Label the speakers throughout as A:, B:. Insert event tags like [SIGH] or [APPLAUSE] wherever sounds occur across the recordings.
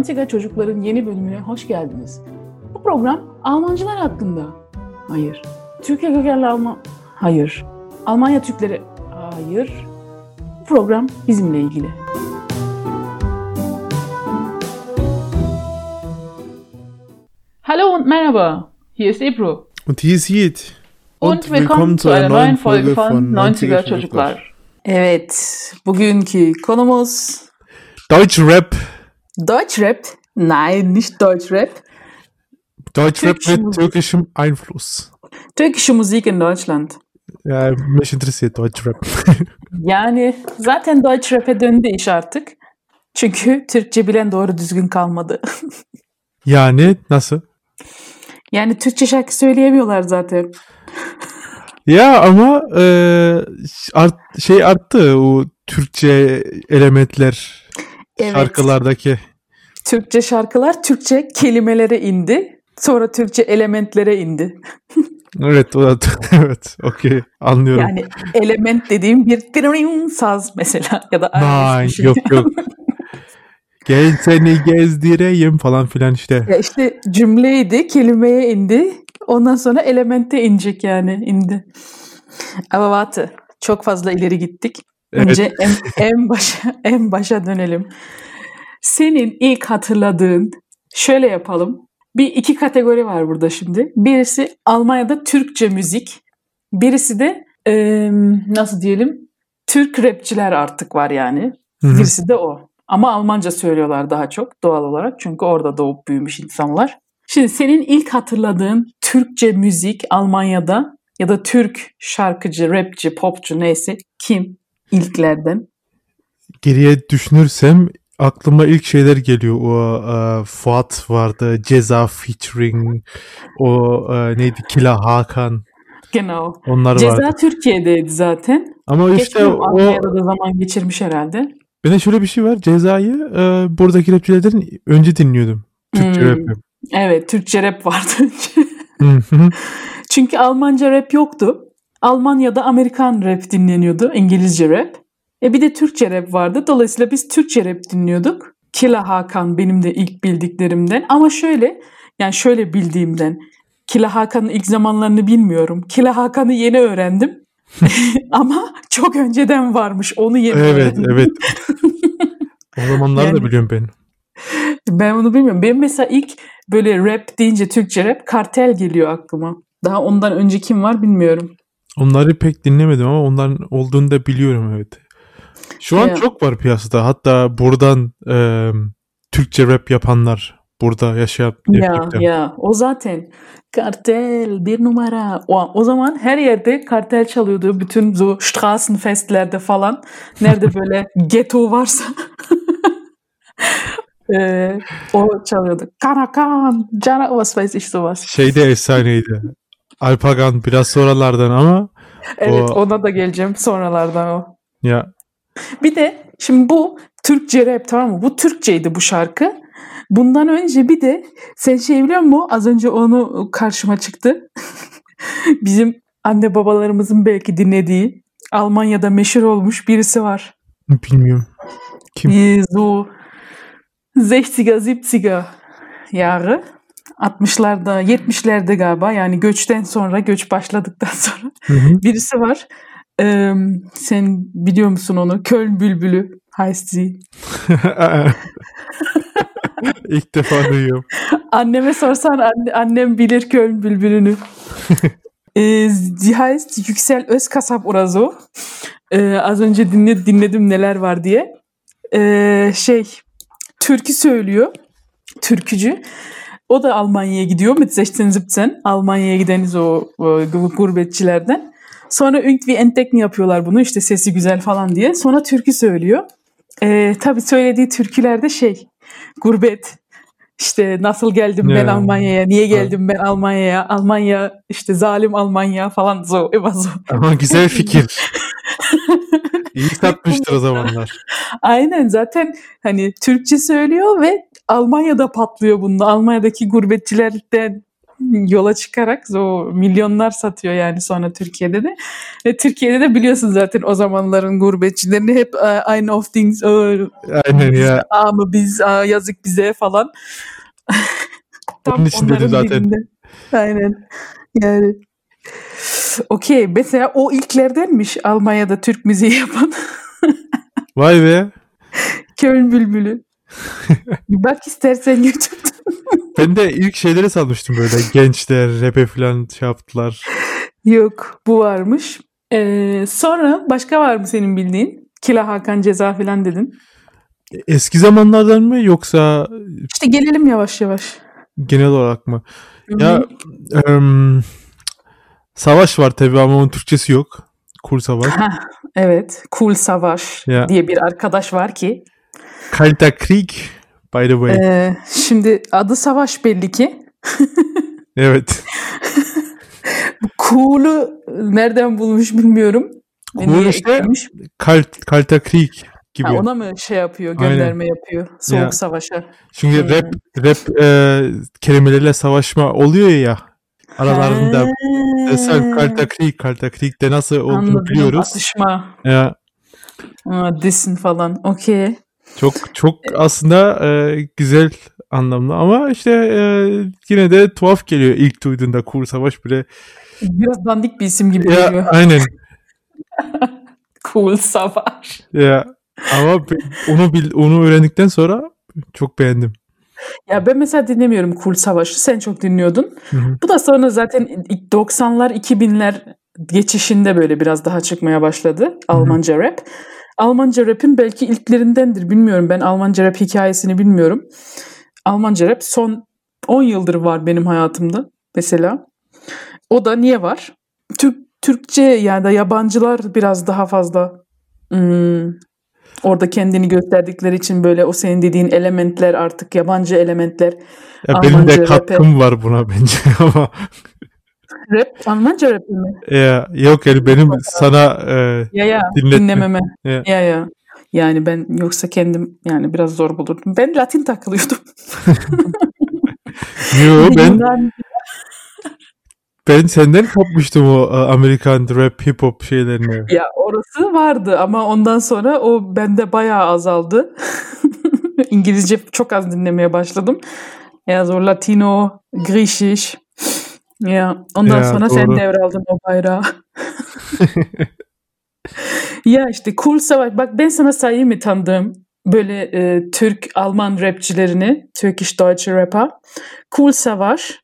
A: Dantiga Çocukların yeni bölümüne hoş geldiniz. Bu program Almancılar hakkında. Hayır. Türkiye kökenli Alman... Hayır. Almanya Türkleri... Hayır. Bu program bizimle ilgili. Hallo und merhaba. Hier ist Ebru.
B: Und hier ist Yiğit.
A: Und, willkommen zu einer neuen Folge von 90er Çocuklar. Evet, bugünkü konumuz
B: Deutsch Rap.
A: Deutsch Rap. Nein, nicht Deutsch Rap.
B: Deutsch Rap
A: Türkische
B: mit
A: Musik.
B: türkischem Einfluss.
A: Türkische Musik in Deutschland.
B: Ja, mich interessiert Deutsch Rap. [LAUGHS]
A: Yani zaten Deutsch Rap'e döndü iş artık. Çünkü Türkçe bilen doğru düzgün kalmadı. [LAUGHS]
B: yani nasıl?
A: yani Türkçe şarkı söyleyemiyorlar zaten.
B: Ya ama e, art, şey arttı o Türkçe elementler
A: Evet.
B: şarkılardaki.
A: Türkçe şarkılar Türkçe kelimelere indi. Sonra Türkçe elementlere indi. [LAUGHS]
B: Evet, [LAUGHS] evet, okey, anlıyorum.
A: Yani element dediğim bir saz mesela ya da
B: Nein,
A: şey.
B: yok yok. [LAUGHS] Gel seni gezdireyim falan filan işte.
A: Ya işte cümleydi, kelimeye indi. Ondan sonra elemente inecek yani indi. Ama warte, çok fazla ileri gittik.
B: Evet.
A: Önce en, en başa en başa dönelim. Senin ilk hatırladığın şöyle yapalım. Bir iki kategori var burada şimdi. Birisi Almanya'da Türkçe müzik. Birisi de eee, nasıl diyelim Türk rapçiler artık var yani.
B: Hı hı.
A: Birisi de o. Ama Almanca söylüyorlar daha çok doğal olarak. Çünkü orada doğup büyümüş insanlar. Şimdi senin ilk hatırladığın Türkçe müzik Almanya'da ya da Türk şarkıcı, rapçi, popçu neyse kim ilklerden?
B: Geriye düşünürsem aklıma ilk şeyler geliyor. O e, Fuat vardı. Ceza featuring. O e, neydi? Kila Hakan.
A: Genau.
B: Onlar
A: Ceza
B: vardı.
A: Türkiye'deydi zaten.
B: Ama işte
A: Geçmiyorum,
B: o
A: da zaman geçirmiş herhalde.
B: bir de şöyle bir şey var. Cezayı e, buradaki rapçilerden önce dinliyordum. Türkçe
A: Hmm.
B: rap'i.
A: Evet, Türkçe rap vardı önce. [LAUGHS] Çünkü Almanca rap yoktu. Almanya'da Amerikan rap dinleniyordu, İngilizce rap. E bir de Türkçe rap vardı. Dolayısıyla biz Türkçe rap dinliyorduk. Killa Hakan benim de ilk bildiklerimden. Ama şöyle, yani şöyle bildiğimden. Killa Hakan'ın ilk zamanlarını bilmiyorum. Killa Hakan'ı yeni öğrendim. [LAUGHS] Ama çok önceden varmış. Onu yeni
B: Evet
A: öğrendim.
B: evet. [LAUGHS] o zamanları
A: Yani-
B: da biliyorum ben.
A: Ben onu bilmiyorum. Benim mesela ilk böyle rap deyince Türkçe rap kartel geliyor aklıma. Daha ondan önce kim var bilmiyorum.
B: Onları pek dinlemedim ama onların olduğunu da biliyorum evet. Şu an
A: Ya.
B: çok var piyasada. Hatta buradan e, Türkçe rap yapanlar burada yaşayan
A: Ya ya o zaten kartel bir numara. O, o zaman her yerde kartel çalıyordu. Bütün so Straßenfestlerde falan. Nerede [LAUGHS] böyle ghetto varsa [LAUGHS] eee, o çalıyordu. Karakan, Cana, was weiß ich sowas.
B: Şey de efsaneydi. Alpagan biraz sonralardan ama
A: Evet
B: O-
A: ona da geleceğim sonralardan o.
B: ya
A: Bir de şimdi bu Türkçe rap tamam mı? Bu Türkçeydi bu şarkı. Bundan önce bir de sen şey biliyor musun? Az önce onu karşıma çıktı. [LAUGHS] Bizim anne babalarımızın belki dinlediği Almanya'da meşhur olmuş birisi var.
B: bilmiyorum. Kim?
A: Ee, So 60er 70er Jahre. 60'larda 70'lerde galiba yani göçten sonra göç başladıktan sonra
B: Hı hı.
A: birisi var. Ee, sen biliyor musun onu? Köln Bülbülü heißt sie. [LAUGHS]
B: İlk defa duyuyorum.
A: Anneme sorsan anne- annem bilir Köln Bülbülü'nü. ee, sie heißt Yüksel Özkasap so. Ee, az önce dinle, dinledim neler var diye. Ee, şey türkü söylüyor. Türkücü. O da Almanya'ya gidiyor mit 16-17. Almanya'ya gideniz o, o gu- gurbetçilerden. Sonra irgendwie entdecken yapıyorlar bunu işte sesi güzel falan diye. Sonra türkü söylüyor. Ee, tabii söylediği türkülerde şey gurbet işte nasıl geldim ben
B: Ya.
A: Almanya'ya, niye geldim ben Almanya'ya, Almanya işte zalim Almanya falan so, immer so.
B: Ama güzel fikir. [LAUGHS] İyi satmıştır o zamanlar.
A: Aynen zaten hani Türkçe söylüyor ve Almanya'da patlıyor bunda. Almanya'daki gurbetçilerden [LAUGHS] yola çıkarak o milyonlar satıyor yani sonra Türkiye'de de. Ve Türkiye'de de biliyorsun zaten o zamanların gurbetçilerini hep I know of things.
B: Aynen ya.
A: Ama biz aa, yazık bize falan. [LAUGHS]
B: Onun içinde de zaten.
A: dilinde. Aynen. Yani. Okey. Mesela o ilklerdenmiş Almanya'da Türk müziği yapan. [LAUGHS]
B: Vay be.
A: Köln Bülbülü. Bir bak istersen YouTube'da.
B: Ben de ilk şeyleri sanmıştım böyle gençler rap'e falan şey yaptılar.
A: Yok bu varmış. Ee, sonra başka var mı senin bildiğin? Kila Hakan Ceza falan dedin.
B: Eski zamanlardan mı yoksa
A: İşte gelelim yavaş yavaş.
B: genel olarak mı?
A: Hı-hı.
B: Ya em, savaş var tabii ama onun Türkçesi yok. Kur savaş.
A: Evet. Cool Savaş
B: Ya.
A: diye bir arkadaş var ki.
B: Kalter Krieg by the way.
A: Ee, şimdi adı Savaş belli ki. [LAUGHS]
B: Evet.
A: Cool'u nereden bulmuş bilmiyorum.
B: Cool işte
A: eklemiş?
B: Kalt, Kalter Krieg gibi.
A: Ha, ona mı şey yapıyor,
B: Aynen.
A: gönderme yapıyor Soğuk
B: Ya.
A: Savaş'a?
B: Çünkü
A: Hmm.
B: rap rap e, kelimeleriyle savaşma oluyor ya aralarında. Mesela Kalter Krieg, Kalter Krieg'de nasıl olduğunu
A: Anladım.
B: biliyoruz.
A: Atışma,
B: Ya,
A: Aa, disin falan. Okey.
B: Çok çok aslında e, güzel anlamlı ama işte e, yine de tuhaf geliyor ilk duyduğunda Kur Savaş bile.
A: Biraz dandik bir isim gibi
B: Ya
A: geliyor.
B: aynen. [LAUGHS]
A: Cool Savaş.
B: Ya ama onu bil, onu öğrendikten sonra çok beğendim.
A: Ya ben mesela dinlemiyorum Cool Savaş'ı. Sen çok dinliyordun.
B: Hı hı.
A: Bu da sonra zaten 90'lar 2000'ler geçişinde böyle biraz daha çıkmaya başladı Almanca rap. Almanca rap'in belki ilklerindendir bilmiyorum. Ben Almanca rap hikayesini bilmiyorum. Almanca rap son 10 yıldır var benim hayatımda mesela. O da niye var? Türk Türkçe yani da yabancılar biraz daha fazla hmm, orada kendini gösterdikleri için böyle o senin dediğin elementler artık yabancı elementler
B: Ya benim de
A: rap'e-
B: katkım var buna bence [LAUGHS] ama
A: rap Almanca rap mi?
B: ya, yok yani benim sana e,
A: Ya ya dinlememe.
B: Ya.
A: Ya ya. Yani ben yoksa kendim yani biraz zor bulurdum. Ben Latin takılıyordum. [LAUGHS]
B: yo, ben ben senden kapmıştım o e, Amerikan rap hip hop şeylerini.
A: ya orası vardı ama ondan sonra o bende bayağı azaldı. [LAUGHS] İngilizce çok az dinlemeye başladım. Ya zor Latino, Griechisch. Ya ondan
B: Ya,
A: sonra sen
B: doğru.
A: devraldın o bayrağı. [LAUGHS] [LAUGHS] ya işte Cool Savaş. Bak ben sana sayayım mı tanıdığım böyle e, Türk Alman rapçilerini, Turkish Deutsche Rapper. Cool Savaş,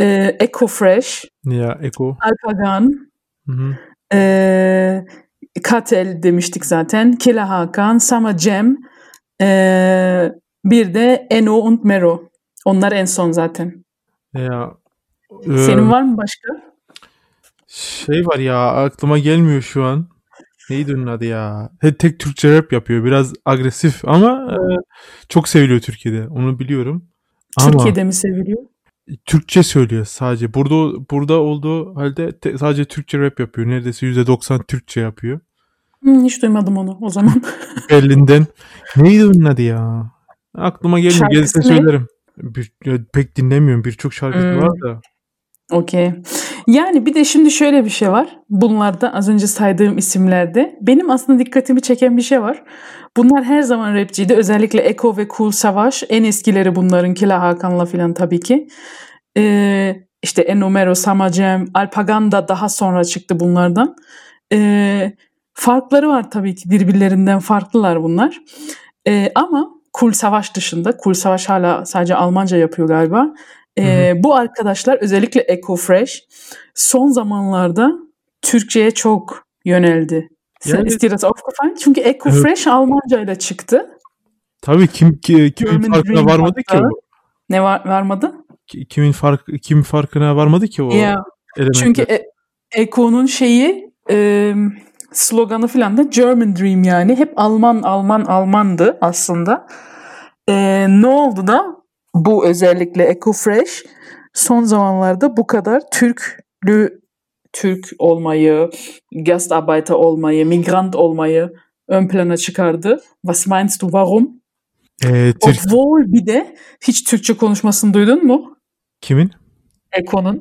A: e, Echo Fresh,
B: Ya Eko.
A: Alpagan,
B: Hı hı.
A: e, Katel demiştik zaten. Killa Hakan, Sama Cem, e, bir de Eno und Mero. Onlar en son zaten.
B: Ya e,
A: Senin var mı başka?
B: şey var ya aklıma gelmiyor şu an. Neydi onun adı ya? Tek Türkçe rap yapıyor. Biraz agresif ama e, çok seviliyor Türkiye'de. Onu biliyorum. Ama
A: Türkiye'de mi seviliyor?
B: Türkçe söylüyor sadece. Burada burada olduğu halde te- sadece Türkçe rap yapıyor. Neredeyse %90 Türkçe yapıyor.
A: Hmm, hiç duymadım onu o zaman. [LAUGHS]
B: Berlin'den. Neydi onun adı ya? Aklıma gelmiyor. Gelirse söylerim. Bir, pek dinlemiyorum. Birçok şarkısı
A: Hmm.
B: var da.
A: Okey. Yani bir de şimdi şöyle bir şey var. Bunlarda az önce saydığım isimlerde benim aslında dikkatimi çeken bir şey var. Bunlar her zaman rapçiydi. Özellikle Eko ve Cool Savaş. En eskileri bunların Killa Hakan'la filan tabii ki. Ee, işte Enomero, Samacem, Alpagan da daha sonra çıktı bunlardan. Ee, farkları var tabii ki birbirlerinden farklılar bunlar. Ee, ama Cool Savaş dışında, Cool Savaş hala sadece Almanca yapıyor galiba. Ee, bu arkadaşlar özellikle Eco Fresh son zamanlarda Türkçe'ye çok yöneldi. Sen
B: Yani-
A: ist dir das aufgefallen? Çünkü Eco
B: Evet.
A: Almanca ile çıktı.
B: Tabii kim ki, kimin farkına varmadı ki o.
A: Ne var, varmadı?
B: Ki- Kimin fark kim farkına varmadı ki o
A: Ya
B: elementler.
A: çünkü e- Eco'nun şeyi e, sloganı falan da German Dream yani. Hep Alman, Alman, Almandı aslında. E, ne oldu da bu özellikle Eco Fresh son zamanlarda bu kadar Türklü Türk olmayı, Gastarbeiter olmayı, Migrant olmayı ön plana çıkardı. Was meinst du warum?
B: Ee, Türk
A: Obwohl bir de hiç Türkçe konuşmasını duydun mu?
B: kimin?
A: Eko'nun.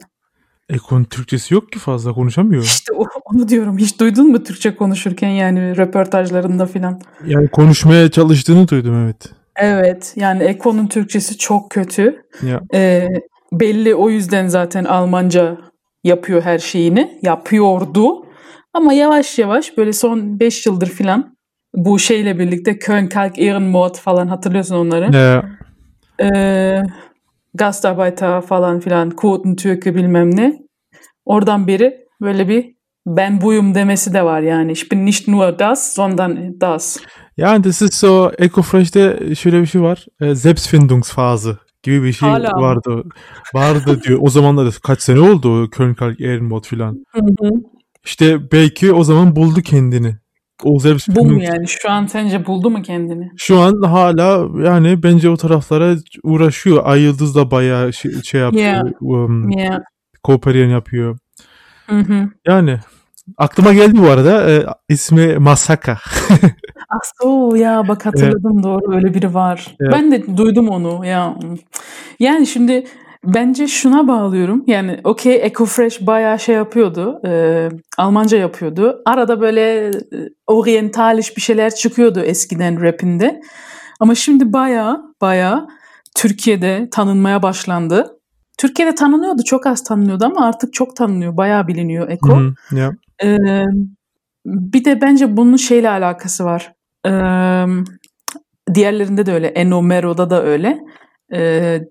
B: Ekon Türkçesi yok ki fazla konuşamıyor.
A: İşte onu diyorum. Hiç duydun mu Türkçe konuşurken yani röportajlarında filan?
B: Yani konuşmaya çalıştığını duydum evet.
A: Evet yani Eko'nun Türkçesi çok kötü.
B: Ya.
A: Ee, belli o yüzden zaten Almanca yapıyor her şeyini. Yapıyordu. Ama yavaş yavaş böyle son 5 yıldır filan bu şeyle birlikte Köln Kalk Ehrenmord falan hatırlıyorsun onları.
B: Ya.
A: Ee, Gastarbeiter falan filan Quoten Türk'ü bilmem ne. Oradan beri böyle bir ben buyum demesi de var yani. Ich bin nicht nur das, sondern das.
B: Yani das ist so, Ecofresh'te şöyle bir şey var. E, Selbstfindungsphase gibi bir şey
A: Hala
B: vardı. Vardı diyor. O zamanlar kaç sene oldu Köln Kalk Ehrenmord filan. İşte belki o zaman buldu kendini. O
A: Bu mu yani? Şu an sence buldu mu kendini?
B: Şu an hala yani bence o taraflara uğraşıyor. Ay Yıldız da bayağı şey, şey yapıyor.
A: Yeah.
B: Um,
A: Ya.
B: Kooperiyen yapıyor.
A: Hı hı.
B: Yani aklıma geldi bu arada. E, ismi Masaka. [LAUGHS]
A: So ya bak hatırladım doğru öyle biri var.
B: Evet.
A: Ben de duydum onu ya. Yani şimdi bence şuna bağlıyorum. Yani okey Ecofresh bayağı şey yapıyordu. e, Almanca yapıyordu. Arada böyle e, oryantaliş bir şeyler çıkıyordu eskiden rapinde. Ama şimdi bayağı bayağı Türkiye'de tanınmaya başlandı. Türkiye'de tanınıyordu. Çok az tanınıyordu ama artık çok tanınıyor. Bayağı biliniyor Eko.
B: Hı ya.
A: Ee, bir de bence bunun şeyle alakası var. Ee, diğerlerinde de öyle. Eno Mero'da da öyle. Ee,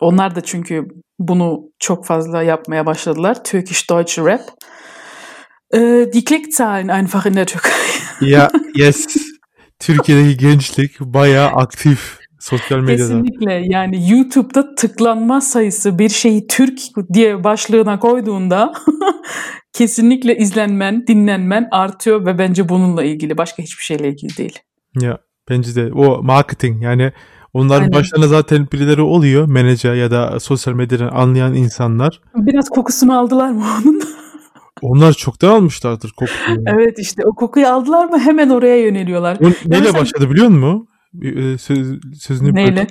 A: onlar da çünkü bunu çok fazla yapmaya başladılar. Turkish Deutsche Rap. Ee, die Klickzahlen einfach in der Türkei. [LAUGHS]
B: Ya yes. [LAUGHS] Türkiye'deki gençlik bayağı aktif sosyal medyada.
A: Kesinlikle yani YouTube'da tıklanma sayısı bir şeyi Türk diye başlığına koyduğunda [LAUGHS] kesinlikle izlenmen, dinlenmen artıyor ve bence bununla ilgili başka hiçbir şeyle ilgili değil.
B: Ya bence de o marketing yani onların
A: Aynen.
B: başlarına zaten birileri oluyor menajer ya da sosyal medyadan anlayan insanlar.
A: Biraz kokusunu aldılar mı onun? [LAUGHS]
B: Onlar çoktan almışlardır kokuyu.
A: evet işte o kokuyu aldılar mı hemen oraya yöneliyorlar.
B: Bu neyle
A: mesela-
B: başladı biliyor musun? Bir, e, Söz, sözünü
A: Neyle?
B: böldüm.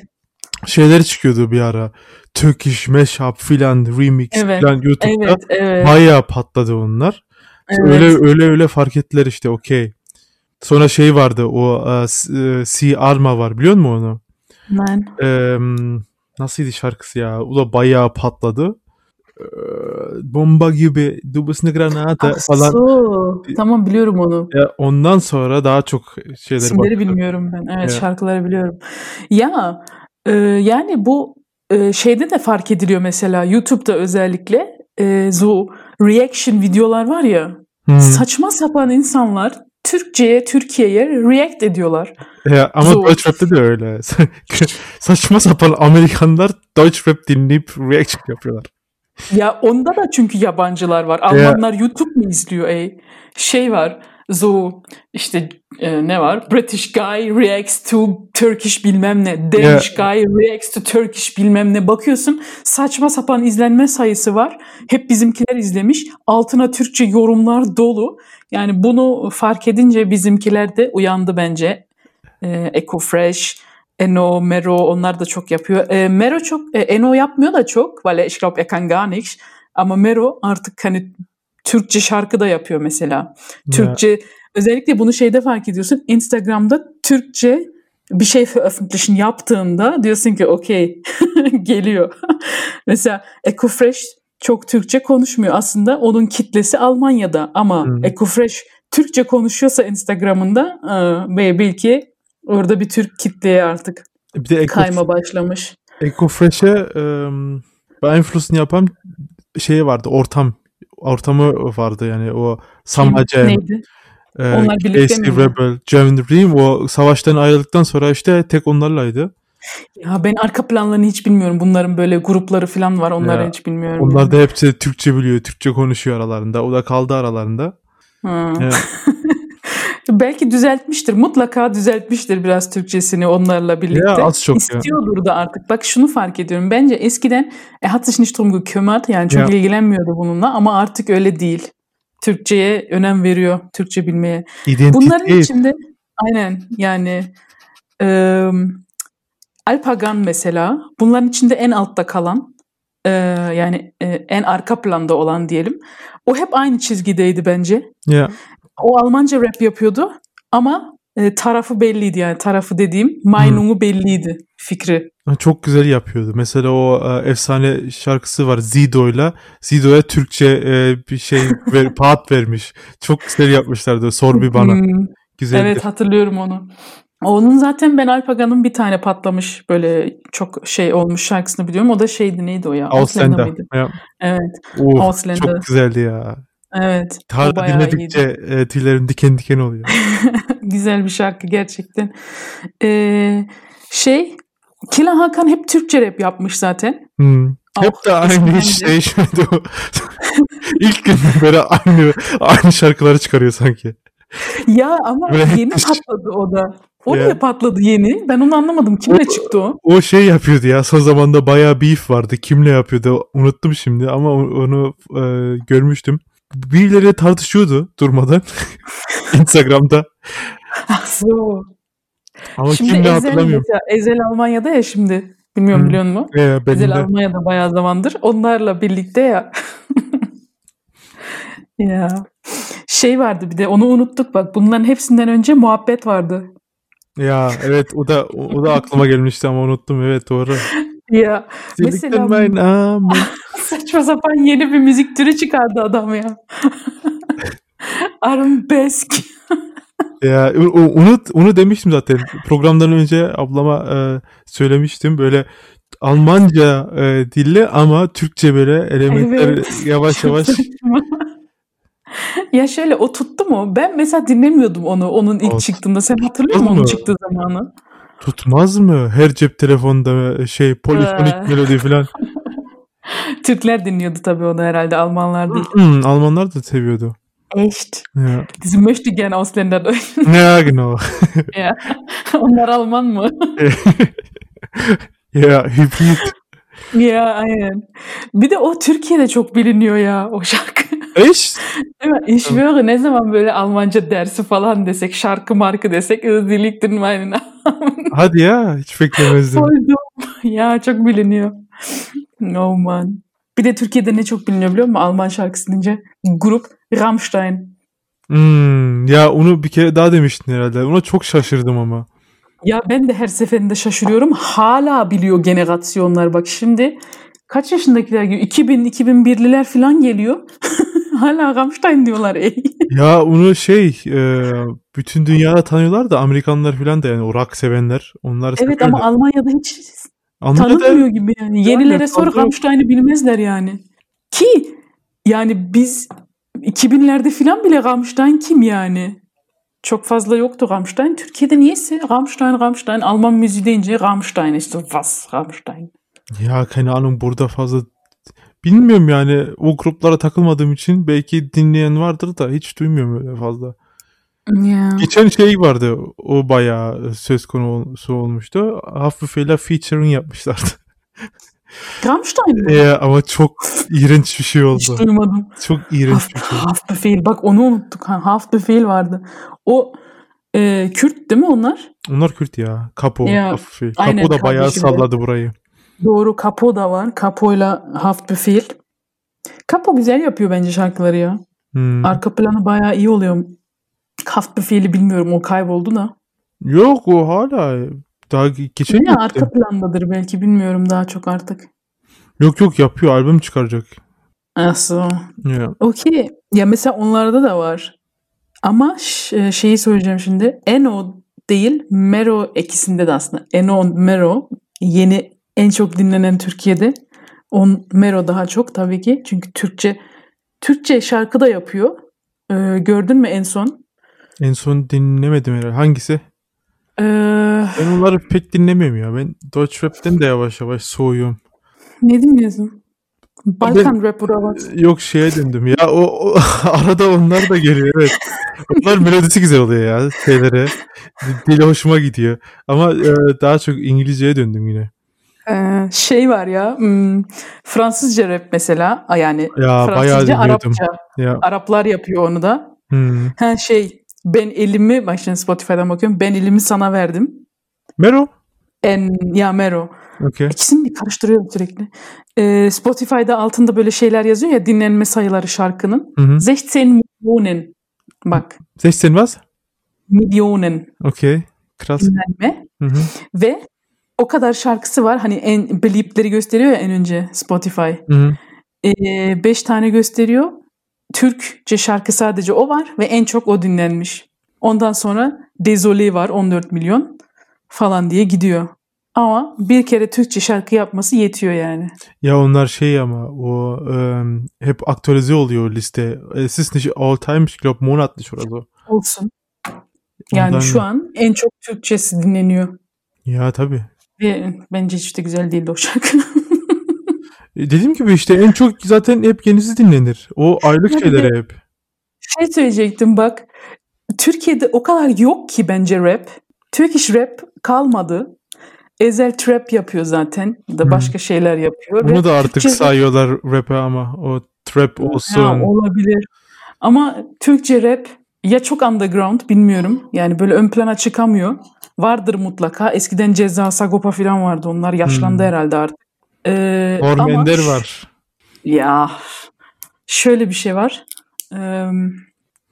B: Şeyler çıkıyordu bir ara. Turkish mashup filan remix
A: Evet,
B: filan YouTube'da.
A: Evet, evet.
B: Bayağı patladı onlar.
A: evet.
B: Öyle öyle öyle fark ettiler işte okey. Sonra şey vardı o e, e, C Arma var biliyor musun onu?
A: Nein.
B: Eee nasılydı şarkısı ya? O da bayağı patladı. Eee, bomba gibi du bist ne granate
A: Ah,
B: falan.
A: Tamam biliyorum onu.
B: Ya ondan sonra daha çok şeyler
A: İsimleri bilmiyorum ben. Evet
B: Ya.
A: şarkıları biliyorum. Ya e, yani bu e, şeyde de fark ediliyor mesela YouTube'da özellikle e, zo reaction videolar var ya.
B: Hmm.
A: Saçma sapan insanlar Türkçe'ye, Türkiye'ye react ediyorlar.
B: Ya, ama
A: Zor.
B: Deutsch Rap'te de öyle. [LAUGHS] Saçma sapan Amerikanlar Deutsch Rap dinleyip reaction yapıyorlar.
A: Ya onda da çünkü yabancılar var. Almanlar YouTube mu izliyor ey? Şey var. So işte e, ne var? British guy reacts to Turkish bilmem ne. Danish guy reacts to Turkish bilmem ne. Bakıyorsun saçma sapan izlenme sayısı var. Hep bizimkiler izlemiş. Altına Türkçe yorumlar dolu. Yani bunu fark edince bizimkiler de uyandı bence. E, Eco Fresh, Eno, Mero onlar da çok yapıyor. E, Mero çok, e, Eno yapmıyor da çok. Weil ich glaube er kann gar nichts. Ama Mero artık hani Türkçe şarkı da yapıyor mesela. Türkçe özellikle bunu şeyde fark ediyorsun. Instagram'da Türkçe bir şey [LAUGHS] veröffentlichen yaptığında diyorsun ki okey [LAUGHS] geliyor. [LAUGHS] mesela Ecofresh çok Türkçe konuşmuyor. Aslında onun kitlesi Almanya'da ama
B: Hmm.
A: Ecofresh Türkçe konuşuyorsa Instagram'ında e, bil ki orada bir Türk kitleye artık
B: Bir de Eco,
A: kayma başlamış.
B: Ecofresh'e ıı, beeinflussen yapan şey vardı. Ortam. Ortamı vardı yani o Sama Jam,
A: Neydi?
B: e,
A: Onlar birlikte mi?
B: Rebel, Jam Dream o savaştan ayrıldıktan sonra işte tek onlarlaydı.
A: Ya ben arka planlarını hiç bilmiyorum. Bunların böyle grupları falan var. Onları
B: Ya,
A: hiç bilmiyorum.
B: Onlar
A: yani.
B: da hepsi Türkçe biliyor. Türkçe konuşuyor aralarında. O da kaldı aralarında.
A: Ha.
B: Evet. [LAUGHS]
A: Belki düzeltmiştir. Mutlaka düzeltmiştir biraz Türkçesini onlarla birlikte.
B: Ya, az çok ya.
A: İstiyordur da artık. Bak şunu fark ediyorum. Bence eskiden e, hat drum gekümmert. Yani çok
B: Ya.
A: ilgilenmiyordu bununla ama artık öyle değil. Türkçeye önem veriyor. Türkçe bilmeye.
B: İdentite.
A: Bunların içinde aynen yani e, Alpagan mesela bunların içinde en altta kalan Ee, yani e, en arka planda olan diyelim. O hep aynı çizgideydi bence.
B: Ya
A: O Almanca rap yapıyordu ama e, tarafı belliydi yani tarafı dediğim Meinung'u belliydi fikri.
B: çok güzel yapıyordu. Mesela o e, efsane şarkısı var Zido'yla. Zido'ya Türkçe e, bir şey [LAUGHS] ver, paat vermiş. Çok güzel yapmışlardı. Sor bir bana.
A: Hmm,
B: Güzeldi.
A: evet hatırlıyorum onu. Onun zaten ben Alpagan'ın bir tane patlamış böyle çok şey olmuş şarkısını biliyorum. O da şeydi neydi o ya? Ausländer
B: Ausländer.
A: mıydı?
B: Ya,
A: Evet.
B: oh,
A: Ausländer.
B: çok güzeldi ya.
A: Evet.
B: Tarla dinledikçe e, tüylerim diken diken oluyor. [LAUGHS]
A: Güzel bir şarkı gerçekten. Ee, şey Kila Hakan hep Türkçe rap yapmış zaten.
B: Hmm. Hep
A: Oh,
B: de aynı hiç
A: de.
B: değişmedi o. [LAUGHS] İlk günden beri aynı aynı şarkıları çıkarıyor sanki.
A: Ya ama
B: Böyle
A: yeni patladı o da. O
B: Ya.
A: niye patladı yeni? Ben onu anlamadım. Kimle
B: O-
A: çıktı o?
B: O şey yapıyordu ya son zamanda bayağı beef vardı. Kimle yapıyordu unuttum şimdi ama onu e, görmüştüm. Birileriyle tartışıyordu durmadan [LAUGHS] Instagram'da. Ama
A: Şimdi
B: kimle
A: Ezel,
B: hatırlamıyorum.
A: mesela, Ezel Almanya'da ya şimdi. Bilmiyorum
B: Hı.
A: biliyor musun?
B: E, benim
A: Ezel
B: de.
A: Almanya'da bayağı zamandır. Onlarla birlikte ya. [LAUGHS] ya. Şey vardı bir de onu unuttuk bak. Bunların hepsinden önce muhabbet vardı.
B: Ya evet o da o, o da aklıma gelmişti ama unuttum evet doğru. [LAUGHS]
A: Ya Mesela-
B: mein Armen.
A: Saçma sapan yeni bir müzik türü çıkardı adam ya. Arabesk.
B: Ya onu onu demiştim zaten. Programdan önce ablama e, söylemiştim. Böyle Almanca e, dilli ama Türkçe böyle elementler
A: Evet.
B: yavaş yavaş
A: ya şöyle o tuttu mu? Ben mesela dinlemiyordum onu onun ilk
B: O-
A: çıktığında. Sen hatırlıyor musun onun çıktığı zamanı?
B: tutmaz mı? Her cep telefonda şey polifonik
A: Ee.
B: melodi falan. [LAUGHS]
A: Türkler dinliyordu tabii onu herhalde Almanlar değil.
B: Hmm, Almanlar da seviyordu.
A: Echt.
B: Ya,
A: Diese möchte gern Ausländer.
B: ya genau. [LAUGHS]
A: ya. Onlar Alman mı? [LAUGHS]
B: ya hibrit.
A: ya aynen. Bir de o Türkiye'de çok biliniyor ya o şarkı.
B: Eş? [LAUGHS]
A: Değil mi? Ich schwöre ne zaman böyle Almanca dersi falan desek, şarkı markı desek, die liegt in meinen Armen.
B: Hadi ya hiç beklemezdim.
A: Voll dumm. Ya çok biliniyor. Oh man. Bir de Türkiye'de ne çok biliniyor biliyor musun? Alman şarkısı deyince. Grup Rammstein.
B: Hmm, ya onu bir kere daha demiştin herhalde. Ona çok şaşırdım ama.
A: Ya ben de her seferinde şaşırıyorum. Hala biliyor generasyonlar. Bak şimdi kaç yaşındakiler geliyor? 2000, 2001'liler falan geliyor. [LAUGHS] Hala Rammstein diyorlar. Ey. [LAUGHS]
B: Ya onu şey e, bütün dünyada tanıyorlar da Amerikanlar falan da yani o rock sevenler. Onlar
A: Evet ama Almanya'da hiç
B: Almanya'da
A: tanınmıyor gibi yani. Yenilere sor
B: fazla yok.
A: Rammstein'i bilmezler yani. Ki yani biz 2000'lerde falan bile Rammstein kim yani? Çok fazla yoktu Rammstein. Türkiye'de niyeyse Rammstein, Rammstein, Alman müziği deyince Rammstein işte was Rammstein.
B: ya keine Ahnung burada fazla bilmiyorum yani o gruplara takılmadığım için belki dinleyen vardır da hiç duymuyorum öyle fazla.
A: Ya.
B: Geçen şey vardı o bayağı söz konusu olmuştu. Hafifeyle featuring yapmışlardı. [LAUGHS]
A: Rammstein mi?
B: Ya ama çok iğrenç bir şey
A: Hiç
B: oldu.
A: duymadım.
B: Çok iğrenç bir şey.
A: Haftbefehl. Bak onu unuttuk. Ha, Haftbefehl vardı. O e, Kürt değil mi onlar?
B: Onlar Kürt ya. Kapo.
A: Ya, aynen,
B: Kapo da bayağı
A: kardeşim de.
B: salladı burayı.
A: Doğru. Kapo da var. Kapo'yla Haftbefehl. Kapo güzel yapıyor bence şarkıları ya.
B: Hmm.
A: Arka planı bayağı iyi oluyor. Haftbefehl'i bilmiyorum. O kayboldu da.
B: Yok o hala daha geçen
A: Yine
B: gitti.
A: arka plandadır belki. Bilmiyorum daha çok artık.
B: Yok yok yapıyor albüm çıkaracak.
A: Nasıl?
B: Ya.
A: Okey. Ya mesela onlarda da var. Ama ş- şeyi söyleyeceğim şimdi. Eno değil, Mero ikisinde de aslında. Eno, Mero yeni en çok dinlenen Türkiye'de. On Mero daha çok tabii ki. Çünkü Türkçe Türkçe şarkı da yapıyor. Ee, gördün mü en son?
B: En son dinlemedim herhalde. Hangisi?
A: Ee,
B: Ben onları pek dinlemiyorum ya. Ben Deutsch Rap'ten de yavaş yavaş soğuyorum.
A: ne dinliyorsun? Balkan rapper'a bak.
B: Yok şeye döndüm ya. O, o [LAUGHS] arada onlar da geliyor evet. Onlar melodisi güzel oluyor ya şeylere. Dili hoşuma gidiyor. Ama e, daha çok İngilizceye döndüm yine.
A: Ee, şey var ya hmm, Fransızca rap mesela yani
B: Ya
A: Fransızca. Arapça
B: Ya.
A: Araplar yapıyor onu da
B: Hmm.
A: ha şey ben elimi bak şimdi Spotify'dan bakıyorum ben elimi sana verdim
B: Mero?
A: en ya Mero
B: Okay.
A: İkisini bir karıştırıyorum sürekli. Ee, Spotify'da altında böyle şeyler yazıyor ya dinlenme sayıları şarkının.
B: Hı hı.
A: 16 Millionen. Bak
B: 16 was?
A: Millionen
B: Okay. Krass.
A: dinlenme.
B: Hı hı.
A: Ve o kadar şarkısı var. Hani en blipleri gösteriyor ya en önce Spotify.
B: Hı hı.
A: Ee, beş tane gösteriyor. Türkçe şarkı sadece o var ve en çok o dinlenmiş. Ondan sonra Désolé var 14 milyon falan diye gidiyor. Ama bir kere Türkçe şarkı yapması yetiyor yani.
B: Ya onlar şey ama o ähm, hep aktualisize oluyor liste. Es ist nicht all time, ich glaube monatlich oder so.
A: Olsun. Yani
B: Ondan-
A: şu an en çok Türkçesi dinleniyor.
B: Ya tabii.
A: Ve bence hiç de güzel değildi o şarkı. [LAUGHS]
B: E, Dediğim gibi işte en çok zaten hep yenisi dinlenir. O aylık
A: Ya bir
B: şeyler
A: de-
B: hep.
A: şey söyleyecektim bak. Türkiye'de o kadar yok ki bence rap. Turkish rap kalmadı. Ezel trap yapıyor zaten. Da
B: Hmm.
A: başka şeyler yapıyor.
B: Bunu
A: Rap
B: da artık
A: Türkçe-
B: sayıyorlar rap'e ama o trap olsun.
A: Ha, olabilir. Ama Türkçe rap ya çok underground bilmiyorum. Yani böyle ön plana çıkamıyor. Vardır mutlaka. Eskiden Ceza, Sagopa falan vardı. Onlar yaşlandı
B: Hmm.
A: herhalde artık. Ee,
B: Norm
A: ama
B: var.
A: Ya şöyle bir şey var. Ee,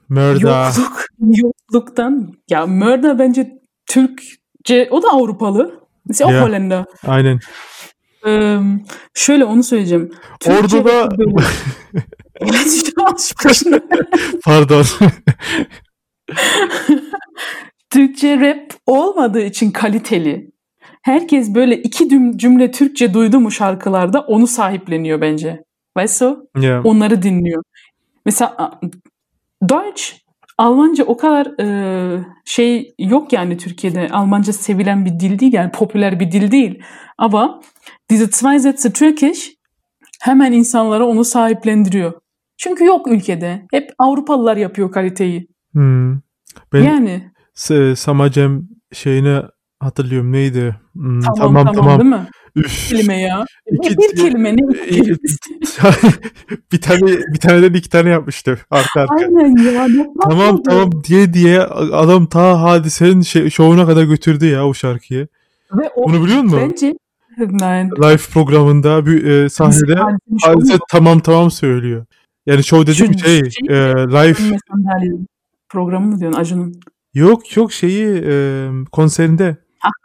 B: Murda.
A: yokluk, [LAUGHS] yokluktan. Ya Murda bence Türkçe, o da Avrupalı. Mesela
B: Ya.
A: o Hollanda.
B: Aynen.
A: Ee, şöyle onu söyleyeceğim. Türkçe
B: Orada da
A: rap böyle- Evet, şu an şu başına-
B: pardon.
A: Türkçe rap olmadığı için kaliteli. Herkes böyle iki cümle Türkçe duydu mu şarkılarda onu sahipleniyor bence. Weißt du?
B: ya.
A: Onları dinliyor. Mesela Deutsch, Almanca o kadar e, şey yok yani Türkiye'de. Almanca sevilen bir dil değil yani popüler bir dil değil. Ama diese zwei Sätze Türkisch hemen insanlara onu sahiplendiriyor. Çünkü yok ülkede. Hep Avrupalılar yapıyor kaliteyi.
B: Hmm. Ben
A: yani
B: Samacem şeyini hatırlıyorum neydi? Hmm,
A: tamam tamam, değil mi?
B: Üf.
A: kelime ya. [LAUGHS]
B: İki-
A: bir kelime ne [LAUGHS]
B: bir tane bir taneden iki tane yapmıştı arka arka.
A: Aynen ya.
B: Tamam tamam diye diye adam ta hadisenin şey, şovuna kadar götürdü ya o şarkıyı.
A: Ve o
B: Bunu biliyor musun?
A: bence Nein.
B: Live programında bir e, sahnede hadise tamam tamam söylüyor. Yani show dediğim şey
A: şey-
B: e, live
A: programı mı diyorsun Acun'un?
B: yok yok şeyi e, konserinde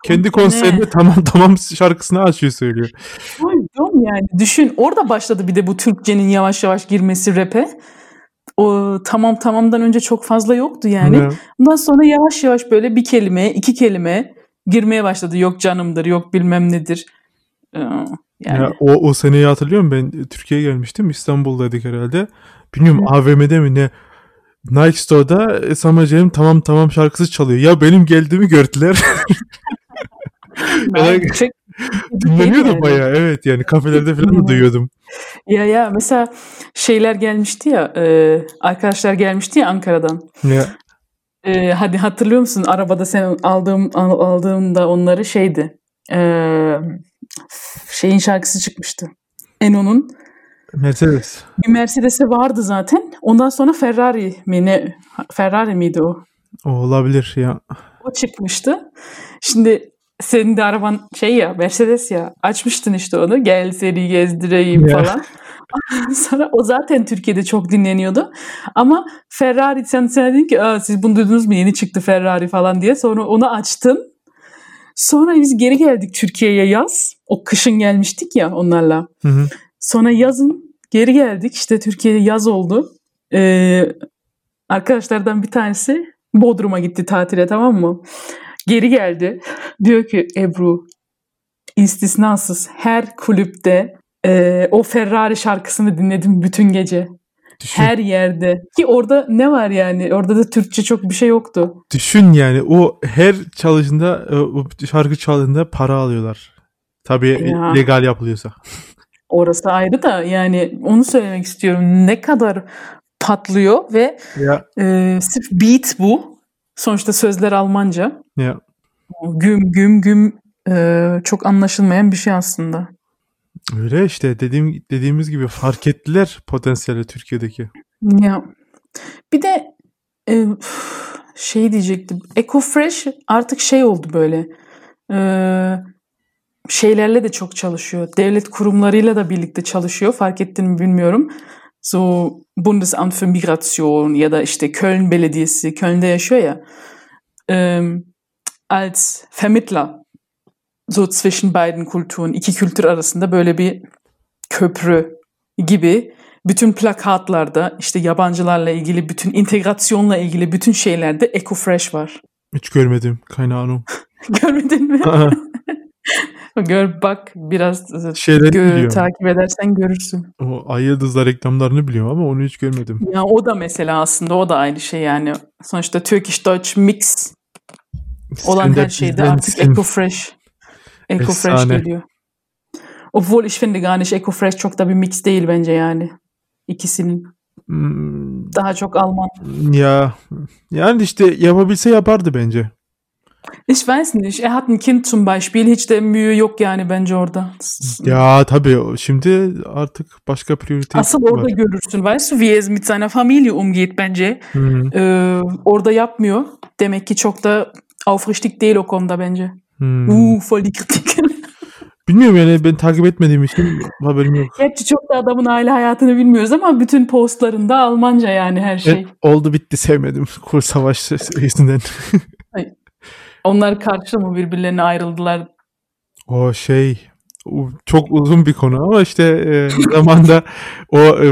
B: kendi
A: konseri.
B: konserinde [LAUGHS] tamam tamam şarkısını açıyor söylüyor.
A: Duydum yani. Düşün orada başladı bir de bu Türkçenin yavaş yavaş girmesi rap'e. O tamam tamamdan önce çok fazla yoktu yani.
B: Ya.
A: Ondan sonra yavaş yavaş böyle bir kelime, iki kelime girmeye başladı. Yok canımdır, yok bilmem nedir. Ee, Yani
B: Ya o, o seneyi hatırlıyorum ben Türkiye'ye gelmiştim İstanbul'daydık herhalde. Bilmiyorum AVM'de mi ne Nike Store'da e, Samacem tamam tamam şarkısı çalıyor. Ya benim geldiğimi gördüler. [LAUGHS]
A: ben
B: ben-
A: çok-
B: Dinleniyordu
A: yani.
B: bayağı evet yani kafelerde falan da
A: Yani.
B: duyuyordum.
A: Ya ya mesela şeyler gelmişti ya, e, arkadaşlar gelmişti ya Ankara'dan.
B: Ya,
A: E, hadi hatırlıyor musun? Arabada sen aldığım al- aldığımda onları şeydi. E, şeyin şarkısı çıkmıştı. Eno'nun
B: Mercedes.
A: bir Mercedes'e vardı zaten. Ondan sonra Ferrari mi ne? Ferrari miydi o?
B: O olabilir ya.
A: O çıkmıştı. Şimdi senin de araban şey ya Mercedes ya açmıştın işte onu gel seni gezdireyim
B: Ya.
A: falan. Sonra o zaten Türkiye'de çok dinleniyordu. Ama Ferrari sen, sen dedin ki siz bunu duydunuz mu yeni çıktı Ferrari falan diye. Sonra onu açtın. Sonra biz geri geldik Türkiye'ye yaz. O kışın gelmiştik ya onlarla.
B: Hı hı.
A: Sonra yazın geri geldik. İşte Türkiye'de yaz oldu. Ee, arkadaşlardan bir tanesi Bodrum'a gitti tatile tamam mı? Geri geldi. [LAUGHS] Diyor ki Ebru istisnasız her kulüpte e, o Ferrari şarkısını dinledim bütün gece.
B: Düşün,
A: Her yerde. Ki orada ne var yani? Orada da Türkçe çok bir şey yoktu.
B: düşün yani o her çalışında e, o şarkı çaldığında para alıyorlar. Tabii
A: Ya.
B: legal yapılıyorsa.
A: Orası ayrı da yani onu söylemek istiyorum. Ne kadar patlıyor ve
B: Ya
A: e, sırf beat bu. Sonuçta sözler Almanca.
B: ya
A: Güm güm güm e, çok anlaşılmayan bir şey aslında.
B: öyle işte dediğim dediğimiz gibi fark ettiler potansiyeli Türkiye'deki.
A: Ya bir de e, şey diyecektim. Ecofresh artık şey oldu böyle. E, şeylerle de çok çalışıyor. Devlet kurumlarıyla da birlikte çalışıyor. Fark ettin mi bilmiyorum. So Bundesamt für Migration ya da işte Köln Belediyesi, Köln'de yaşıyor ya. Ähm, als Vermittler so zwischen beiden Kulturen, iki kültür arasında böyle bir köprü gibi bütün plakatlarda işte yabancılarla ilgili, bütün integrasyonla ilgili bütün şeylerde EcoFresh var.
B: Hiç görmedim. Keine Ahnung. [LAUGHS]
A: Görmedin mi? Gör bak biraz
B: Şeyleri
A: gö-
B: biliyorum.
A: takip edersen görürsün.
B: O Ay Yıldızlar reklamlarını biliyorum ama onu hiç görmedim.
A: Ya o da mesela aslında o da aynı şey yani. Sonuçta Turkish Deutsch mix olan her şeyde artık EcoFresh. EcoFresh
B: Efsane.
A: geliyor. Obwohl ich finde gar nicht EcoFresh çok da bir mix değil bence yani. İkisinin.
B: Hmm,
A: Daha çok Alman.
B: Ya yani işte yapabilse yapardı bence.
A: Ich weiß nicht. Er hat ein Kind zum Beispiel. Hiç de mühe yok yani bence orada.
B: Ya tabii şimdi artık başka priorite
A: Asıl orada görürsün. Weißt du, wie er mit seiner Familie umgeht bence.
B: Hmm,
A: Ee, orada yapmıyor. Demek ki çok da aufrichtig değil o konuda bence.
B: hmm.
A: Uh, voll die Kritik. [LAUGHS]
B: Bilmiyorum yani ben takip etmediğim için haberim yok.
A: Gerçi çok da adamın aile hayatını bilmiyoruz ama bütün postlarında Almanca yani her şey.
B: Ben oldu bitti sevmedim [LAUGHS] kur savaş yüzünden. [LAUGHS]
A: Onlar karşı mı birbirlerine ayrıldılar?
B: O şey çok uzun bir konu ama işte e, [LAUGHS] zamanda o e,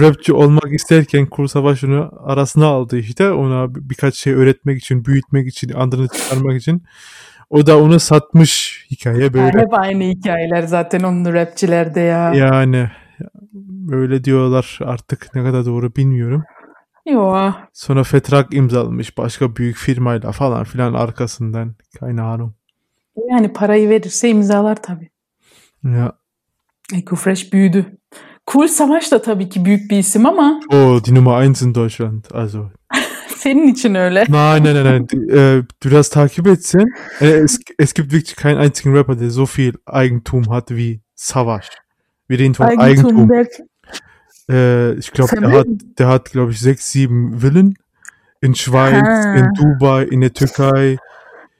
B: rapçi olmak isterken kur savaşını arasına aldı işte ona bir- birkaç şey öğretmek için, büyütmek için, adını çıkarmak için. O da onu satmış hikaye böyle.
A: hep aynı hikayeler zaten onun rapçilerde ya.
B: Yani öyle diyorlar artık ne kadar doğru bilmiyorum.
A: Yo.
B: Sonra Fetrak imzalamış başka büyük firmayla falan filan arkasından. Ahnung.
A: Yani parayı verirse imzalar tabii.
B: Ja.
A: EcoFresh büyüdü. Cool Savaş da tabii ki büyük bir isim ama
B: Oh, die Nummer 1 in Deutschland. Also.
A: senin için öyle.
B: Nein, nein, nein, nein. Du, das takip etsen, es, es gibt wirklich keinen einzigen Rapper, der so viel Eigentum hat wie Savage. Wir reden von Eigentum.
A: Eigentum.
B: Äh, ich glaube, der hat, der hat, glaube ich, sechs, sieben Villen in Schweiz,
A: Ha.
B: in Dubai, in der Türkei.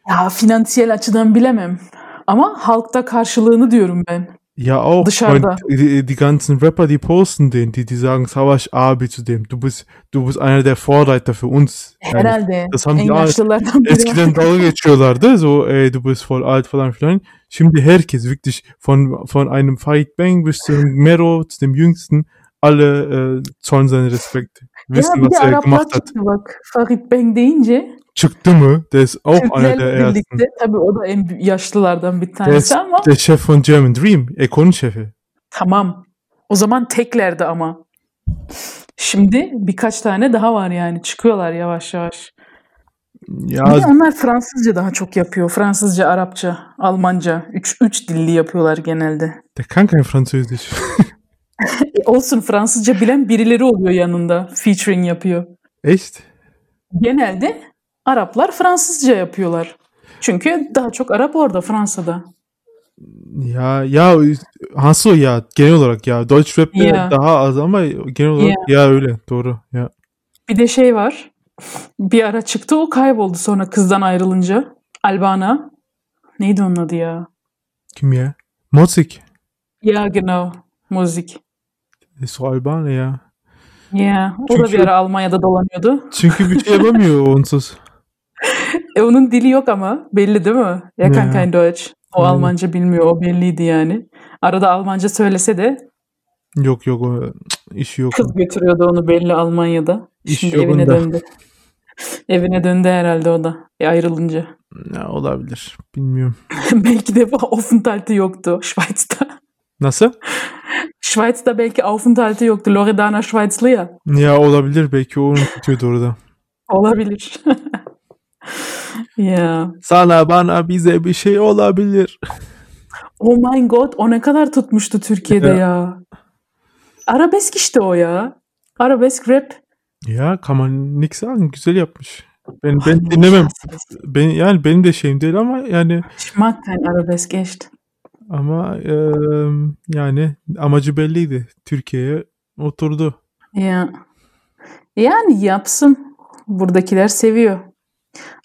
A: Ya finansiyel açıdan bilemem. Ama halkta karşılığını diyorum ben.
B: Ja, auch.
A: Dışarıda.
B: Und die, die ganzen Rapper, die posten den, die, die sagen Savage abi zu dem. Du bist, du bist einer der Vorreiter für uns. Yani
A: Herhalde.
B: das haben
A: en
B: die
A: yaşlılardan biri.
B: Eskiden dalga geçiyorlardı. So, ey, du bist voll alt falan filan. Şimdi herkes wirklich von, von einem Fight Bang bis zum Mero, zu dem Jüngsten, alle äh, zollen seinen Respekt.
A: Ya
B: Wissen,
A: de
B: was er
A: Araplar
B: gemacht hat.
A: bak. Farid Bang deyince
B: Çıktı mı? Der ist auch einer der
A: Türklerle
B: ersten.
A: birlikte tabii o da en yaşlılardan bir
B: Der
A: tanesi
B: ist
A: ama
B: der Chef von German Dream, Ekon-Şefi.
A: tamam. O zaman teklerdi ama. Şimdi birkaç tane daha var yani. Çıkıyorlar yavaş yavaş.
B: Ja,
A: Bir de onlar Fransızca daha çok yapıyor. Fransızca, Arapça, Almanca. Üç, üç dilli yapıyorlar genelde.
B: der kann kein Französisch. [LAUGHS]
A: E, olsun Fransızca bilen birileri oluyor yanında. Featuring yapıyor.
B: Echt?
A: Genelde Araplar Fransızca yapıyorlar. Çünkü daha çok Arap orada Fransa'da.
B: Ya, ya, ha so ya, genel olarak ya. Deutsch Rap'te
A: Ya.
B: daha az ama genel olarak ya öyle, doğru. Ya.
A: Bir de şey var. Bir ara çıktı o kayboldu sonra kızdan ayrılınca. Albana. Neydi onun adı ya?
B: Kim ya? Mozik.
A: Ya genau. Müzik.
B: Ist so Alban ya.
A: Ya. O da
B: Çünkü-
A: bir ara Almanya'da dolanıyordu.
B: Çünkü bir şey yapamıyor [LAUGHS] onsuz.
A: E onun dili yok ama belli değil mi?
B: Ya.
A: kein Deutsch. O
B: Aynen.
A: Almanca bilmiyor. O belliydi yani. Arada Almanca söylese de
B: Yok yok o işi yok.
A: kız götürüyordu onu belli Almanya'da.
B: İş
A: Şimdi
B: yok
A: evine
B: onda.
A: döndü. [LAUGHS] Evine döndü herhalde o da. E, ayrılınca.
B: Ya, olabilir. Bilmiyorum. [LAUGHS]
A: belki de Aufenthalte yoktu Schweiz'ta.
B: Nasıl?
A: Schweiz'ta belki Aufenthalte yoktu. Loredana Schweizlı ya.
B: Ya olabilir. Belki o onu tutuyordu orada.
A: Olabilir. ya.
B: Sana bana bize bir şey olabilir.
A: Oh my god o ne kadar tutmuştu Türkiye'de
B: Ya.
A: ya. Arabesk işte o ya. Arabesk rap.
B: Ya kann man nix sagen. Güzel yapmış. Ben, ben dinlemem. Ben, yani benim de şeyim değil ama yani
A: kein Arabesk echt.
B: Ama eee, yani amacı belliydi. Türkiye'ye oturdu.
A: Ya. Yani yapsın. Buradakiler seviyor.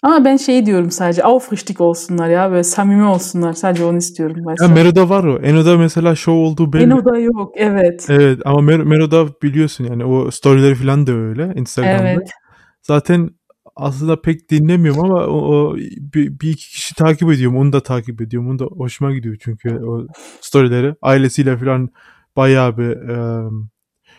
A: Ama ben şey diyorum sadece aufrichtig olsunlar ya böyle samimi olsunlar. Sadece onu istiyorum.
B: Ya Mero'da var o. Eno'da mesela show olduğu belli.
A: Eno'da yok evet.
B: Evet ama Mer- Mero'da biliyorsun yani o storyleri falan da öyle Instagram'da.
A: Evet.
B: Zaten aslında pek dinlemiyorum ama o, o bir, bir iki kişi takip ediyorum. Onu da takip ediyorum. Onu da hoşuma gidiyor çünkü o storyleri. Ailesiyle falan bayağı bir e,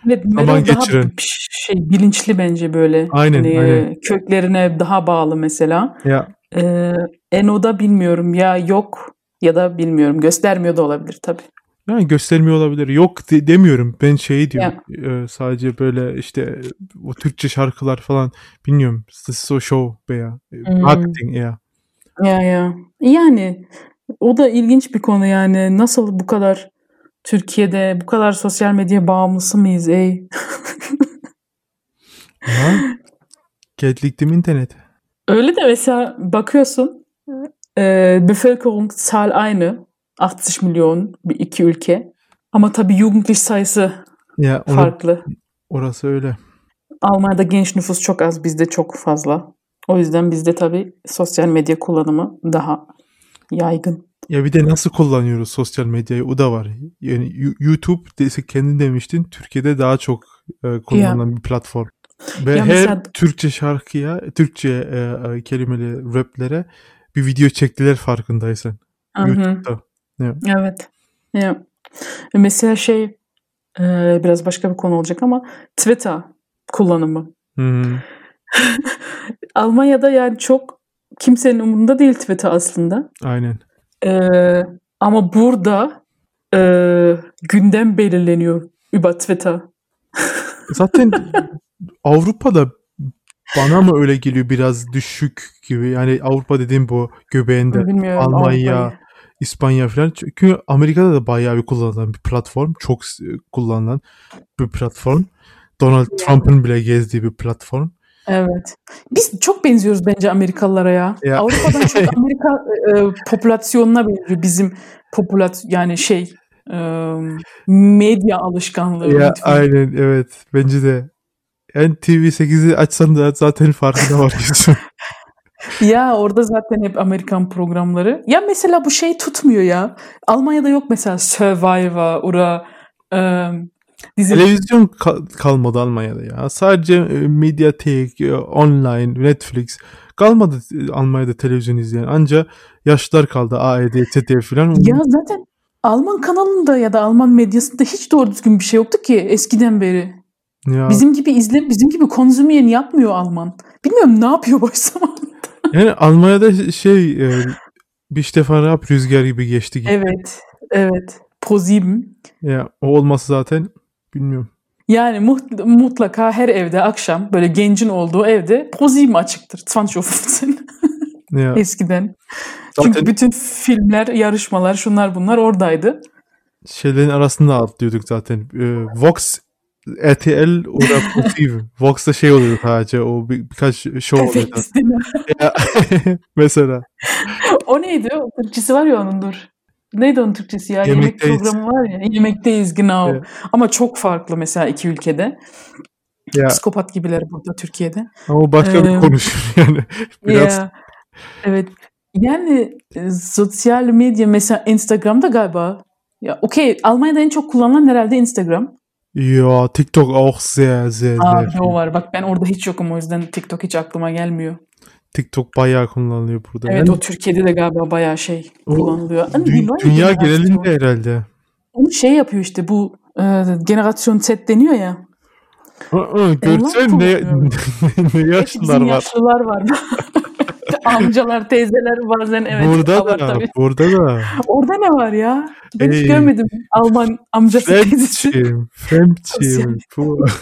A: Evet,
B: Zaman
A: daha
B: geçiren.
A: bir şey bilinçli bence böyle.
B: Aynen,
A: Hani,
B: aynen.
A: köklerine daha bağlı mesela.
B: ya
A: Ee, Eno'da bilmiyorum ya yok ya da bilmiyorum. Göstermiyor da olabilir tabii.
B: Yani göstermiyor olabilir. Yok de- demiyorum. Ben şey diyorum. e, sadece böyle işte o Türkçe şarkılar falan bilmiyorum. So show veya e,
A: Hmm.
B: marketing ya.
A: Ya ya. Yani o da ilginç bir konu yani. Nasıl bu kadar Türkiye'de bu kadar sosyal medya bağımlısı mıyız ey? [LAUGHS]
B: Geldik dem Internet.
A: Öyle de mesela bakıyorsun e, Bevölkerungszahl aynı. 80 milyon bir iki ülke. Ama tabii Jugendlich sayısı
B: Ya onu,
A: farklı.
B: orası öyle.
A: Almanya'da genç nüfus çok az, bizde çok fazla. O yüzden bizde tabii sosyal medya kullanımı daha yaygın.
B: Ya bir de nasıl kullanıyoruz sosyal medyayı o da var. Yani YouTube desek kendin demiştin Türkiye'de daha çok e, kullanılan bir platform. Ve
A: Ya
B: her
A: mesela-
B: Türkçe şarkıya, Türkçe e, e, kelimeli raplere bir video çektiler farkındaysan.
A: Hı hı.
B: YouTube'da.
A: Evet. Ya. Mesela şey e, biraz başka bir konu olacak ama Twitter kullanımı. [LAUGHS] Almanya'da yani çok kimsenin umurunda değil Twitter aslında.
B: Aynen.
A: E, ama burada e, gündem belirleniyor über Twitter. [LAUGHS]
B: Zaten Avrupa'da bana mı öyle geliyor biraz düşük gibi. Yani Avrupa dediğim bu göbeğinde.
A: Bilmiyorum.
B: Almanya,
A: Avrupa'yı.
B: İspanya falan. Çünkü Amerika'da da bayağı bir kullanılan bir platform. Çok s- kullanılan bir platform. Donald Trump'ın bile gezdiği bir platform.
A: Evet. Biz çok benziyoruz bence Amerikalılara ya.
B: Ya.
A: Avrupa'dan çok [LAUGHS] Amerika e, popülasyonuna benziyor bizim popülasyon yani şey e, medya alışkanlığı.
B: Ya
A: lütfen.
B: aynen evet. Bence de. Yani TV8'i açsan da zaten farkında varıyorsun. [LAUGHS]
A: Ya orada zaten hep Amerikan programları. Ya mesela bu şey tutmuyor ya. Almanya'da yok mesela Survivor ora e, dizi
B: Televizyon kal- kalmadı Almanya'da ya. Sadece e, Mediatek, e, online, Netflix kalmadı e, Almanya'da televizyon izleyen. Anca yaşlılar kaldı. AED, ZDF falan.
A: Ya zaten Alman kanalında ya da Alman medyasında hiç doğru düzgün bir şey yoktu ki eskiden beri.
B: Ya,
A: Bizim gibi izle, bizim gibi konsumiyen yapmıyor Alman. Bilmiyorum ne yapıyor zamanda.
B: Yani Almanya'da şey e, bir defa rap rüzgar gibi geçti. gibi.
A: Evet, evet. ProSieben.
B: Ya, o olması zaten bilmiyorum.
A: Yani mutlaka her evde akşam böyle gencin olduğu evde ProSieben açıktır. 20.15
B: Ya, [LAUGHS]
A: eskiden.
B: zaten
A: Çünkü bütün filmler, yarışmalar, şunlar bunlar oradaydı.
B: şeylerin arasında atlıyorduk zaten. E, Vox RTL oder [LAUGHS] ProSieben. Vox'ta şey oluyordu sadece. O bir, birkaç show? Ya, [LAUGHS] Mesela.
A: o neydi? O Türkçesi var ya onun dur. Neydi onun Türkçesi ya? Yemek
B: Yemekteyiz.
A: programı var ya. Yemekteyiz genau.
B: Evet.
A: Ama çok farklı mesela iki ülkede.
B: Ya,
A: Psikopat gibiler burada Türkiye'de.
B: ama başka bir
A: Ee,
B: konuşur yani. [LAUGHS] Biraz
A: Ya, evet. Yani e, sosyal medya mesela Instagram'da galiba. Ya okey Almanya'da en çok kullanılan herhalde Instagram.
B: Ja, TikTok auch sehr, sehr,
A: Aa
B: sehr
A: o var. Bak ben orada hiç yokum o yüzden TikTok hiç aklıma gelmiyor.
B: TikTok bayağı kullanılıyor burada.
A: Evet
B: Yani
A: o Türkiye'de de galiba bayağı şey
B: o
A: kullanılıyor.
B: Dü-
A: ya
B: dünya
A: jenerasyon.
B: genelinde herhalde.
A: Onu şey yapıyor işte bu e, generasyon Z deniyor ya.
B: Aa, görsen [LAUGHS] ne, ne
A: Hep
B: yaşlılar var.
A: yaşlılar var. [LAUGHS] Amcalar, teyzeler bazen evet.
B: burada da,
A: tabii.
B: burada da.
A: Orada ne var ya? Ben hiç
B: Ey.
A: görmedim Alman amcası teyzesi.
B: Bu. [LAUGHS]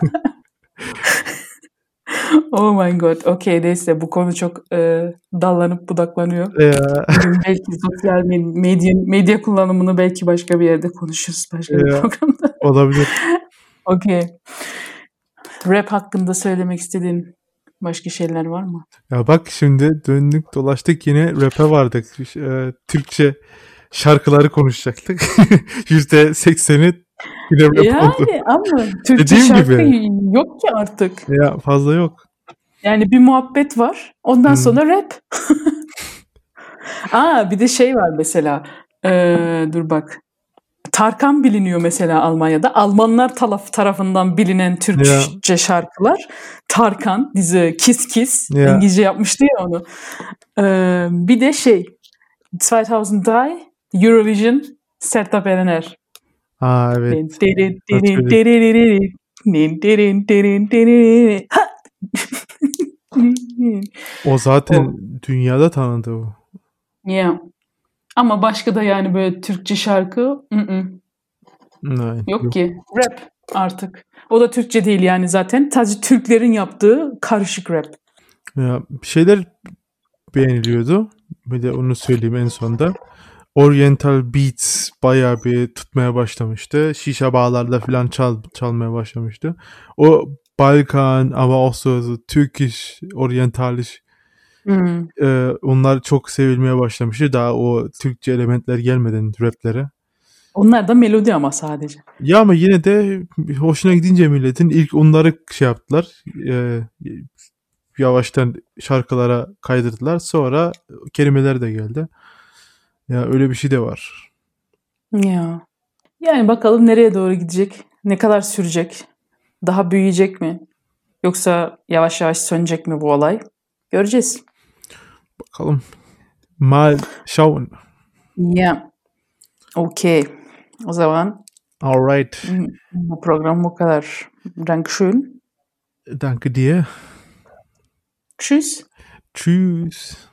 A: Oh my god. Okey neyse bu konu çok e, dallanıp budaklanıyor. Bugün belki sosyal med- medya, medya kullanımını belki başka bir yerde konuşuruz. Başka bir
B: Ya.
A: programda.
B: olabilir. [LAUGHS]
A: Okey. Rap hakkında söylemek istediğin başka şeyler var mı?
B: Ya bak şimdi döndük dolaştık yine rap'e vardık. Ee, Türkçe şarkıları konuşacaktık. [LAUGHS] %80'i yine rap oldu.
A: Yani ama Türkçe
B: Dediğim
A: şarkı
B: gibi.
A: yok ki artık.
B: Ya fazla yok.
A: Yani bir muhabbet var. Ondan
B: Hmm.
A: sonra rap. [LAUGHS] Aa bir de şey var mesela. Ee, dur bak. Tarkan biliniyor mesela Almanya'da. Almanlar taraf tarafından bilinen Türkçe şarkılar. Tarkan dizi Kiss Kiss.
B: Ya.
A: İngilizce yapmıştı ya onu. Ee, bir de şey 2003 Eurovision Sertab Erener.
B: Aa evet.
A: Derin, derin, derin, derin, derin, derin, derin.
B: O zaten dünyada tanındı o.
A: Yeah. Ama başka da yani böyle Türkçe şarkı ı-ı,
B: Nein,
A: yok ki. Rap artık. O da Türkçe değil yani zaten. Sadece Türklerin yaptığı karışık rap.
B: Ya, şeyler beğeniliyordu. Bir de onu söyleyeyim en sonda. Oriental Beats bayağı bir tutmaya başlamıştı. Şişe bağlarda falan çal, çalmaya başlamıştı. O Balkan ama also so Türkisch, Orientalisch
A: Hmm.
B: e, onlar çok sevilmeye başlamıştı. Daha o Türkçe elementler gelmeden raplere.
A: Onlar da melodi ama sadece.
B: Ya ama yine de hoşuna gidince milletin ilk onları şey yaptılar. E, yavaştan şarkılara kaydırdılar. Sonra kelimeler de geldi. Ya öyle bir şey de var.
A: Ya. Yani bakalım nereye doğru gidecek? Ne kadar sürecek? Daha büyüyecek mi? Yoksa yavaş yavaş sönecek mi bu olay? Göreceğiz.
B: Mal schauen.
A: Ya. Okey. O zaman
B: Alright.
A: bu program bu kadar. Dankeschön.
B: Danke dir.
A: Tschüss.
B: Tschüss.